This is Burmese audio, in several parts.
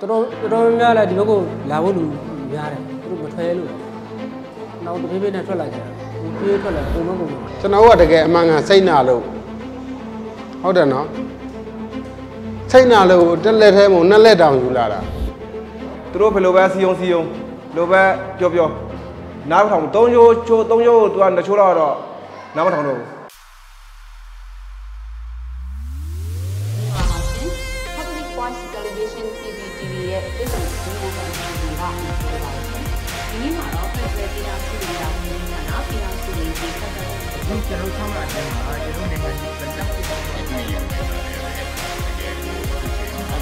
တော်တော်တော်တော်များများလည်းဒီဘက်ကိုလာဖို့လူများတယ်သူတို့မထွက်လို့နောက်တစ်ပြေးပြေးနဲ့ထွက်လာကြတယ်ဒီပြေးထွက်လာပုံမပုံကျွန်တော်တို့ကတကယ်အမှန်ကန်စိတ်နာလို့ဟုတ်တယ်နော်စိတ်နာလို့တက်လက်ထဲမှာနှစ်လက်တောင်ယူလာတာသူတို့ဘယ်လိုပဲစီယုံစီယုံလိုပဲပြောပြောနားမထောင်ဘူးသုံးချိုးချိုးသုံးချိုးကိုသူကနှစ်ချိုးတော့တော့နားမထောင်တော့ဘူး အခုကျွန်တော်ဆောက်ရတဲ့ဟာကျွန်တော်နေမှာစက်တက်ဖြစ်တဲ့အတိုင်းရုပ်နဲ့ပါတယ်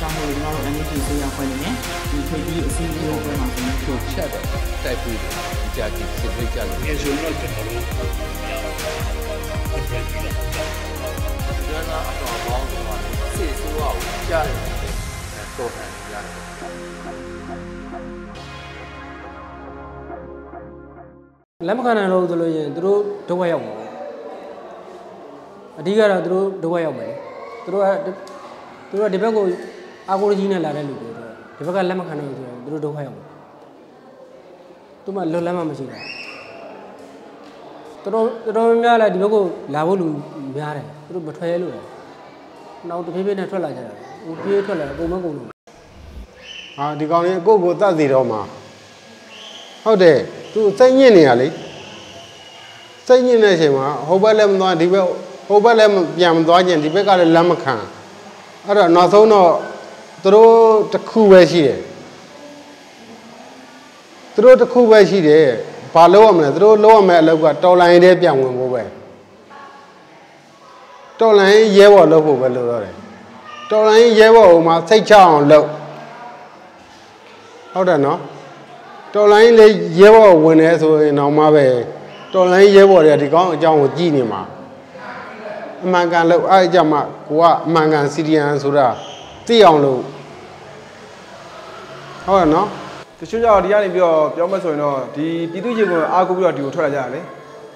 ကြောင့်မို့လို့ကျွန်တော်တို့ NHK ဆေးရဖွဲ့နေတယ်ဒီထွေပြီးအစီအစဉ်ပွဲမှာဆိုရင်ဖြိုချက်တယ်တိုက်ပြီးကြာကြည့်စစ်ပြကြလို့အဲဆိုတော့ကျွန်တော်တို့ကျွန်တော်အတော်ပေါင်းတော့စေဆိုးအောင်ကြားတယ်တော့တယ်ကြားတယ်လက်မခံနိုင်လို့ဆိုလို့ရင်သူတို့ဒုက္ခရောက်မှာ အဓိကတော့သူတို့ဒုက္ခရောက်မယ်သူတို့ကသူတို့ကဒီဘက်ကိုအာကိုကြီးနဲ့လာတဲ့လူတွေဒီဘက်ကလက်မခံနိုင်ဘူးဆိုရင်သူတို့ဒုက္ခရောက်မှာသူမှလွတ်လမ်းမှမရှိတာတော်တော်တော်များများလည်းဒီဘက်ကိုလာဖို့လူများတယ်သူတို့မထွက်ရလို့နောက်တစ်ပြေးပြေးနဲ့ထွက်လာကြတယ်ဟိုပြေးထွက်လာပုံမကုန်လို့ဟာဒီကောင်လေးကိုယ့်ကိုယ်တတ်စီတော့မှာဟုတ်တယ်သူစိတ်ညစ်နေရလေစိတ်ညစ်တဲ့အချိန်မှာဟိုဘက်လည်းမသွားဒီဘက် ဟိုဘက်လည်းပြန်မသွားကျင်ဒီဘက်ကလည်းလက်မခံအဲ့တော့နောက်ဆုံးတော့သူတို့တစ်ခုပဲရှိတယ်သူတို့တစ်ခုပဲရှိတယ်ဘာလုပ်ရမလဲသူတို့လုပ်ရမယ့်အလုပ်ကတော်လိုင်းတဲ့ပြန်ဝင်ဖို့ပဲတော်လိုင်းရဲဘော်လုပ်ဖို့ပဲလုပ်ရတယ်တော်လိုင်းရဲဘော်ဟိုမှာစိတ်ချအောင်လုပ်ဟုတ်တယ်နော်တော်လိုင်းလေးရဲဘော်ဝင်နေဆိုရင်တော့မှပဲတော်လိုင်းရဲဘော်တွေကဒီကောင်းအကြောင်းကိုကြည်နေမှာ အမှန်ကန်လို့အဲ့အကြမှာကိုကအမှန်ကန်စီရီယန်ဆိုတာသိအောင်လို့ဟုတ်တယ်နော်တချို့ကြောင့်ဒီကနေပြီးတော့ပြောမှဆိုရင်တော့ဒီပြည်သူ့ရင်ကိုအားကိုးပြီးတော့ဒီကိုထွက်လာကြတယ်လေ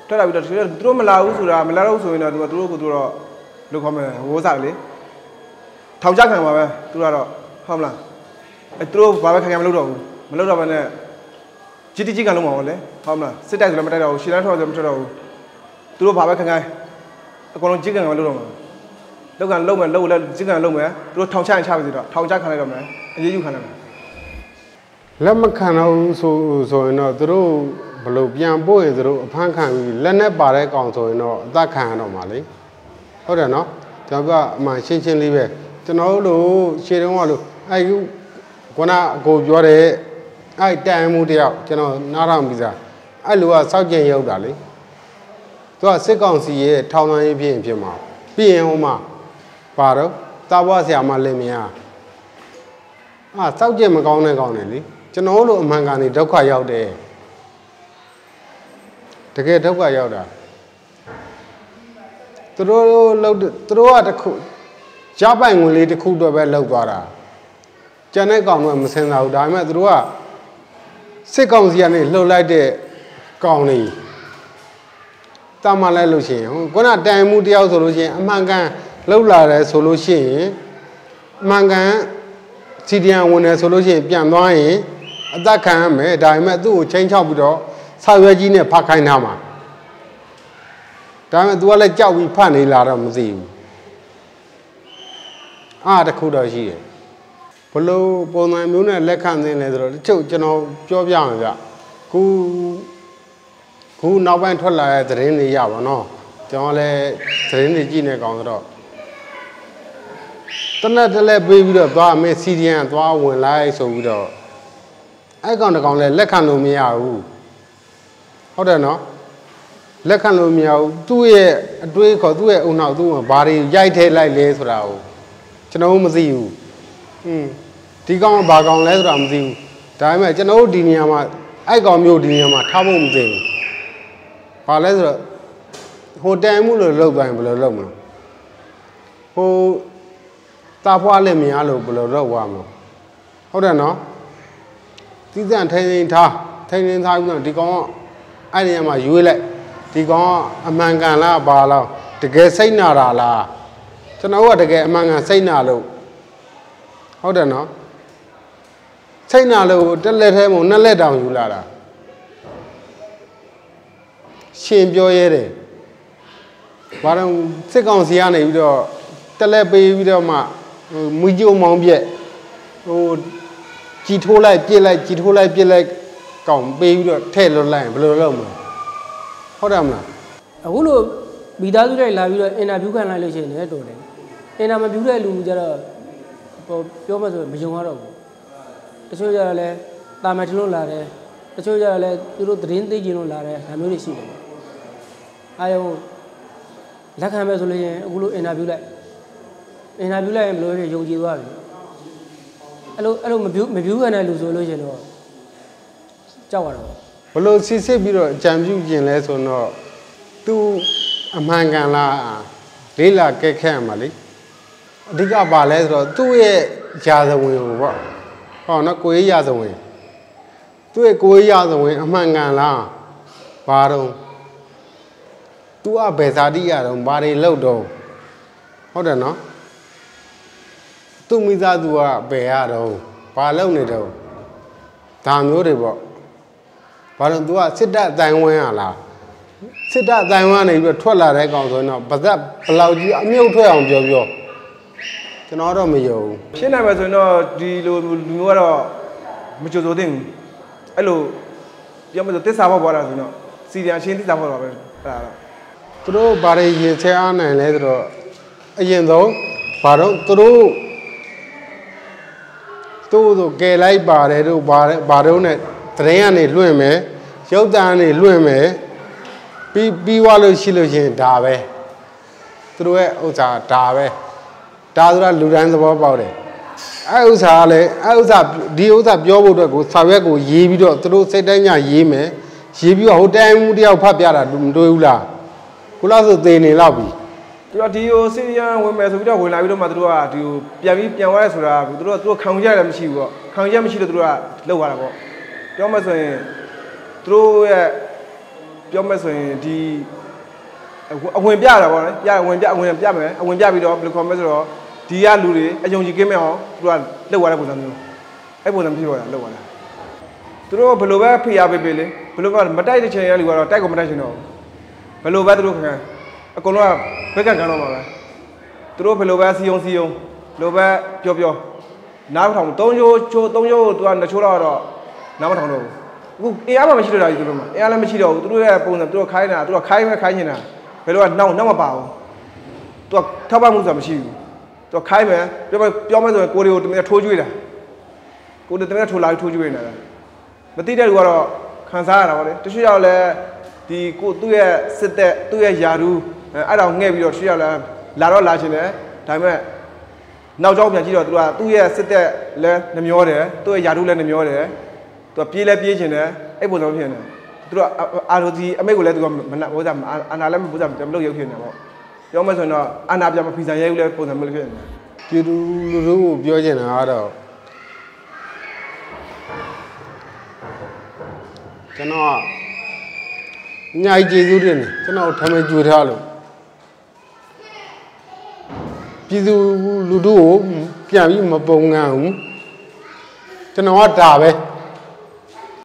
ထွက်လာပြီးတော့တချို့သူတို့မလာဘူးဆိုတာမလာတော့ဆိုရင်တော့သူကသူတို့ကိုသူတို့လောက်ခေါ်မယ်ဝိုးစားလေထောင်ချခံပါပဲသူကတော့ဟုတ်မလားအဲသူတို့ဘာပဲခံခံမလုပ်တော့ဘူးမလုပ်တော့ဘဲနဲ့ကြီးတိကြီးကန်လုံးမှာပေါ့လေဟုတ်မလားစစ်တိုက်ဆိုလည်းမတိုက်တော့ဘူးရှင်းလန်းထောက်ဆိုလည်းမထွက်တော့ဘူးသူတို့ဘာပဲခံခံ အကုန်လုံးကြီးကန်ကမလုပ်တော့မှာလောက်ကန်လုံးမယ်လုံးလည်းကြီးကန်လုံးမယ်သူတို့ထောင်ချရင်ချပါစီတော့ထောင်ချခံလိုက်တော့မယ်အရေးယူခံလိုက်မယ်လက်မခံတော့ဘူးဆိုဆိုရင်တော့သူတို့ဘယ်လိုပြန်ပို့ရင်သူတို့အဖမ်းခံပြီးလက်နဲ့ပါတဲ့ကောင်ဆိုရင်တော့အသက်ခံရတော့မှာလေဟုတ်တယ်နော်ကျွန်တော်ကအမှန်ရှင်းရှင်းလေးပဲကျွန်တော်တို့လိုရှေ့တုန်းကလို့အဲ့ခုခုနအကိုပြောတဲ့အဲ့တိုင်မှုတယောက်ကျွန်တော်နားထောင်ပြီးသားအဲ့လူကစောက်ကျင်ရောက်တာလေ သူကစစ်ကောင်စီရဲ့ထောင်သွင်းရေးဖြစ်ရင်ဖြစ်မှာပြီးရင်ဟိုမှာပါတော့တာဘွားဆရာမလင်မယားအာစောက်ကြည့်မကောင်းတဲ့ကောင်းတယ်လေကျွန်တော်တို့အမှန်ကန်နေဒုက္ခရောက်တယ်တကယ်ဒုက္ခရောက်တာသူတို့လောက်သူတို့ကတခုရပိုင်ဝင်လေးတစ်ခုတော့ပဲလောက်သွားတာကျန်တဲ့ကောင်တော့မစင်စားဘူးဒါပေမဲ့သူတို့ကစစ်ကောင်စီကနေလှုပ်လိုက်တဲ့ကောင် တွေတာမလိုက်လို့ရှိရင်ဟိုခုနတိုင်မှုတယောက်ဆိုလို့ရှိရင်အမှန်ကန်လှုပ်လာတယ်ဆိုလို့ရှိရင်အမှန်ကန်စီဒီယန်ဝင်တယ်ဆိုလို့ရှိရင်ပြန်သွားရင်အသက်ခံရမယ်ဒါပေမဲ့သူ့ကိုချင်းချောက်ပြီးတော့ဆောက်ရွက်ကြီးနဲ့ဖတ်ခိုင်းထားမှာဒါပေမဲ့ तू ကလည်းကြောက်ပြီးဖတ်နေလာတော့မသိဘူးအားတစ်ခုတော့ရှိတယ်ဘလို့ပုံစံမျိုးနဲ့လက်ခံသင်းလဲဆိုတော့တချို့ကျွန်တော်ပြောပြမယ်ဗျခု ခုနောက်ပိုင်းထွက်လာတဲ့သတင်းတွေရပါတော့ကျွန်တော်လည်းသတင်းတွေကြည့်နေကောင်ဆိုတော့တနက်တလဲပေးပြီးတော့သွားမယ်စီဒီယန်သွားဝင်လိုက်ဆိုပြီးတော့အဲ့ကောင်တကောင်လဲလက်ခံလို့မရဘူးဟုတ်တယ်နော်လက်ခံလို့မရဘူးသူ့ရဲ့အတွေးခေါ်သူ့ရဲ့အုံနောက်သူ့မှာဘာတွေရိုက်ထဲလိုက်လဲဆိုတာကိုကျွန်တော်မသိဘူးอืมဒီကောင်ကဘာကောင်လဲဆိုတာမသိဘူးဒါပေမဲ့ကျွန်တော်တို့ဒီနေရာမှာအဲ့ကောင်မျိုးဒီနေရာမှာထားဖို့မသိဘူး ဘာလဲဆိုတော့ဟိုတန်မှုလို့လောက်သွားရင်ဘယ်လိုလုပ်မလဲဟိုတာဖွားလည်းမရလို့ဘယ်လိုတော့ဝါမလို့ဟုတ်တယ်နော်တီးတန့်ထိန်ထိန်ထားထိန်ထိန်ထားပြီးတော့ဒီကောင်ကအဲ့ဒီမှာရွေးလိုက်ဒီကောင်ကအမှန်ကန်လားဘာလားတကယ်စိတ်နာတာလားကျွန်တော်ကတကယ်အမှန်ကန်စိတ်နာလို့ဟုတ်တယ်နော်စိတ်နာလို့တက်လက်ထဲမှာနှစ်လက်တောင်ယူလာတာ ရှင်ပြောရဲတယ်ဘာတော့စစ်ကောင်စီကနေပြီးတော့တက်လက်ပေးပြီးတော့မှဟိုမူကြုံမောင်းပြက်ဟိုကြည်ထိုးလိုက်ပြစ်လိုက်ကြည်ထိုးလိုက်ပြစ်လိုက်ကောင်ပေးပြီးတော့ထဲ့လွတ်လိုက်ရင်ဘယ်လိုလုပ်မလဲဟုတ်တယ်မလားအခုလို့မိသားစုတွေလာပြီးတော့အင်တာဗျူးခံလိုက်လို့ရှိရင်လည်းတော်တယ်အင်တာမဗျူးတဲ့လူကြတော့ဟိုပြောမှဆိုမယုံရတော့ဘူးတချို့ကြတော့လည်းတာမန်ထလို့လာတယ်တချို့ကြတော့လည်းသူတို့သတင်းသိကျင်လို့လာတယ်ဒါမျိုးတွေရှိတယ် အာယုံလက်ခံမဲ့ဆိုလို့ရှိရင်အခုလို့အင်တာဗျူးလိုက်အင်တာဗျူးလိုက်ရင်ဘယ်လိုလဲယုံကြည်သွားပြီအဲ့လိုအဲ့လိုမဗျူးမဗျူးခံတဲ့လူဆိုလို့ရှိရင်တော့ကြောက်ရတော့ဘလို့စစ်စစ်ပြီးတော့အကြံပြုကျင်လဲဆိုတော့သူအမှန်ကန်လားလေးလာကက်ခက်ရမှာလေအဓိကပါလဲဆိုတော့သူ့ရဲ့ယာဇဝင်ကိုပေါ့ဟောနော်ကိုရေးယာဇဝင်သူ့ရဲ့ကိုရေးယာဇဝင်အမှန်ကန်လားဘာတော့ သူကဘယ်ဇာတိရတော့ဘာတွေလောက်တော့ဟုတ်တယ်နော်သူ့မိသားစုကဘယ်ရတော့ဘာလောက်နေတော့ဒါမျိုးတွေပေါ့ဘာလို့ तू ကစစ်တပ်အတိုင်းဝန်းရလားစစ်တပ်အတိုင်းဝန်းနေပြီးတော့ထွက်လာတဲ့ကောင်ဆိုရင်တော့ဗဇက်ဘယ်လောက်ကြီးအမြုပ်ထွက်အောင်ပြောပြောကျွန်တော်တော့မယုံဘူးဖြစ်နိုင်မယ်ဆိုရင်တော့ဒီလိုလူမျိုးကတော့မကြိုဆိုသင့်ဘူးအဲ့လိုပြောမယ်ဆိုတစ္ဆာဘောပေါ်လာဆိုရင်တော့စီရီယံအချင်းတစ္ဆာဘောတော့ပဲအဲ့ဒါတော့ သူတို့ဘာတွေရင်ချဲအားနိုင်လဲဆိုတော့အရင်ဆုံးဘာတော့သူတို့သူ့တို့ကယ်လိုက်ပါတယ်တို့ဘာလဲဘာတော့ ਨੇ တရင်ကနေလွှင့်မယ်ရုပ်တံကနေလွှင့်မယ်ပြီးပြီးွားလို့ရှိလို့ရှိရင်ဒါပဲသူတို့ရဲ့ဥစ္စာဒါပဲဒါဆိုတာလူတိုင်းသဘောပေါက်တယ်အဲ့ဥစ္စာကလည်းအဲ့ဥစ္စာဒီဥစ္စာပြောဖို့အတွက်ကိုစာရွက်ကိုရေးပြီးတော့သူတို့စိတ်တိုင်းညရေးမယ်ရေးပြီးတော့ဟိုတိုင်းမှုတယောက်ဖတ်ပြတာမတွေ့ဘူးလား ခုလောက်ဆိုသေနေလောက်ပြီသူတို့ဒီဟိုစီရီယံဝင်မယ်ဆိုပြီးတော့ဝင်လာပြီးတော့မှသူတို့ကဒီဟိုပြန်ပြီးပြန်သွားရဲဆိုတာသူတို့ကသူတို့ခံကြရတယ်မရှိဘူးပေါ့ခံကြမရှိလို့သူတို့ကလောက်သွားတာပေါ့ပြောမယ်ဆိုရင်သူတို့ရဲ့ပြောမယ်ဆိုရင်ဒီအဝင်ပြတာပေါ့နော်ပြအဝင်ပြအဝင်ပြမယ်အဝင်ပြပြီးတော့ဘယ်လိုခေါ်မလဲဆိုတော့ဒီကလူတွေအယုံကြည်ကင်းမဲ့အောင်သူတို့ကလောက်သွားတဲ့ပုံစံမျိုးအဲ့ပုံစံဖြစ်သွားတာလောက်သွားတာသူတို့ဘယ်လိုပဲဖိအားပေးပေးလေဘယ်လိုပဲမတိုက်တဲ့ချိန်ရလူကတော့တိုက်ကိုမတိုက်ချင်တော့ဘူး ဘယ်လိုပဲသူတို့ခံခံအကုန်လုံးကဘက်ကကန်တော့မှာပဲသူတို့ဘယ်လိုပဲစီယုံစီယုံဘယ်လိုပဲပြောပြောနားမထောင်ဘူး၃ချိုးချိုး၃ချိုးသူကနှစ်ချိုးတော့တော့နားမထောင်တော့ဘူးအခုအင်အားမှမရှိတော့တာကြီးသူတို့မှာအင်အားလည်းမရှိတော့ဘူးသူတို့ရဲ့ပုံစံသူတို့ခိုင်းနေတာသူတို့ခိုင်းမဲခိုင်းနေတာဘယ်လိုကနောက်နောက်မပါဘူးသူကထောက်ပံ့မှုဆိုတာမရှိဘူးသူကခိုင်းမယ်ပြောမယ်ပြောမယ်ဆိုရင်ကိုရီကိုတမင်ထိုးကျွေးတာကိုရီတမင်ထိုးလာထိုးကျွေးနေတာမသိတဲ့လူကတော့ခံစားရတာပေါ့လေတချို့ရောက်လဲ ဒီကိုသူ့ရဲ့စစ်သက်သူ့ရဲ့ယာရူးအဲ့ဒါကိုငှဲ့ပြီးတော့တချို့ရောက်လဲလာတော့လာခြင်းတယ်ဒါပေမဲ့နောက်ကျောင်းပြန်ကြည့်တော့သူကသူ့ရဲ့စစ်သက်လဲနှမျောတယ်သူ့ရဲ့ယာရူးလဲနှမျောတယ်သူကပြေးလဲပြေးခြင်းတယ်အဲ့ပုံစံဖြစ်နေတယ်သူကအာရိုဒီအမိတ်ကိုလည်းသူကမနာဘောဇာအာနာလည်းမဘောဇာမလုပ်ရုပ်ဖြစ်နေပေါ့ပြောမှဆိုရင်တော့အာနာပြန်မဖီဆန်ရဲဘူးလဲပုံစံမျိုးဖြစ်နေတယ်ပြည်သူလူထုကိုပြောချင်တာကတော့ကျွန်တော်က အညာကြီးကျေးဇူးတင်တယ်ကျွန်တော်ထမင်းကြွေထားလို့ပြည်သူလူထုကိုပြန်ပြီးမပုံငံဘူးကျွန်တော်ကဒါပဲ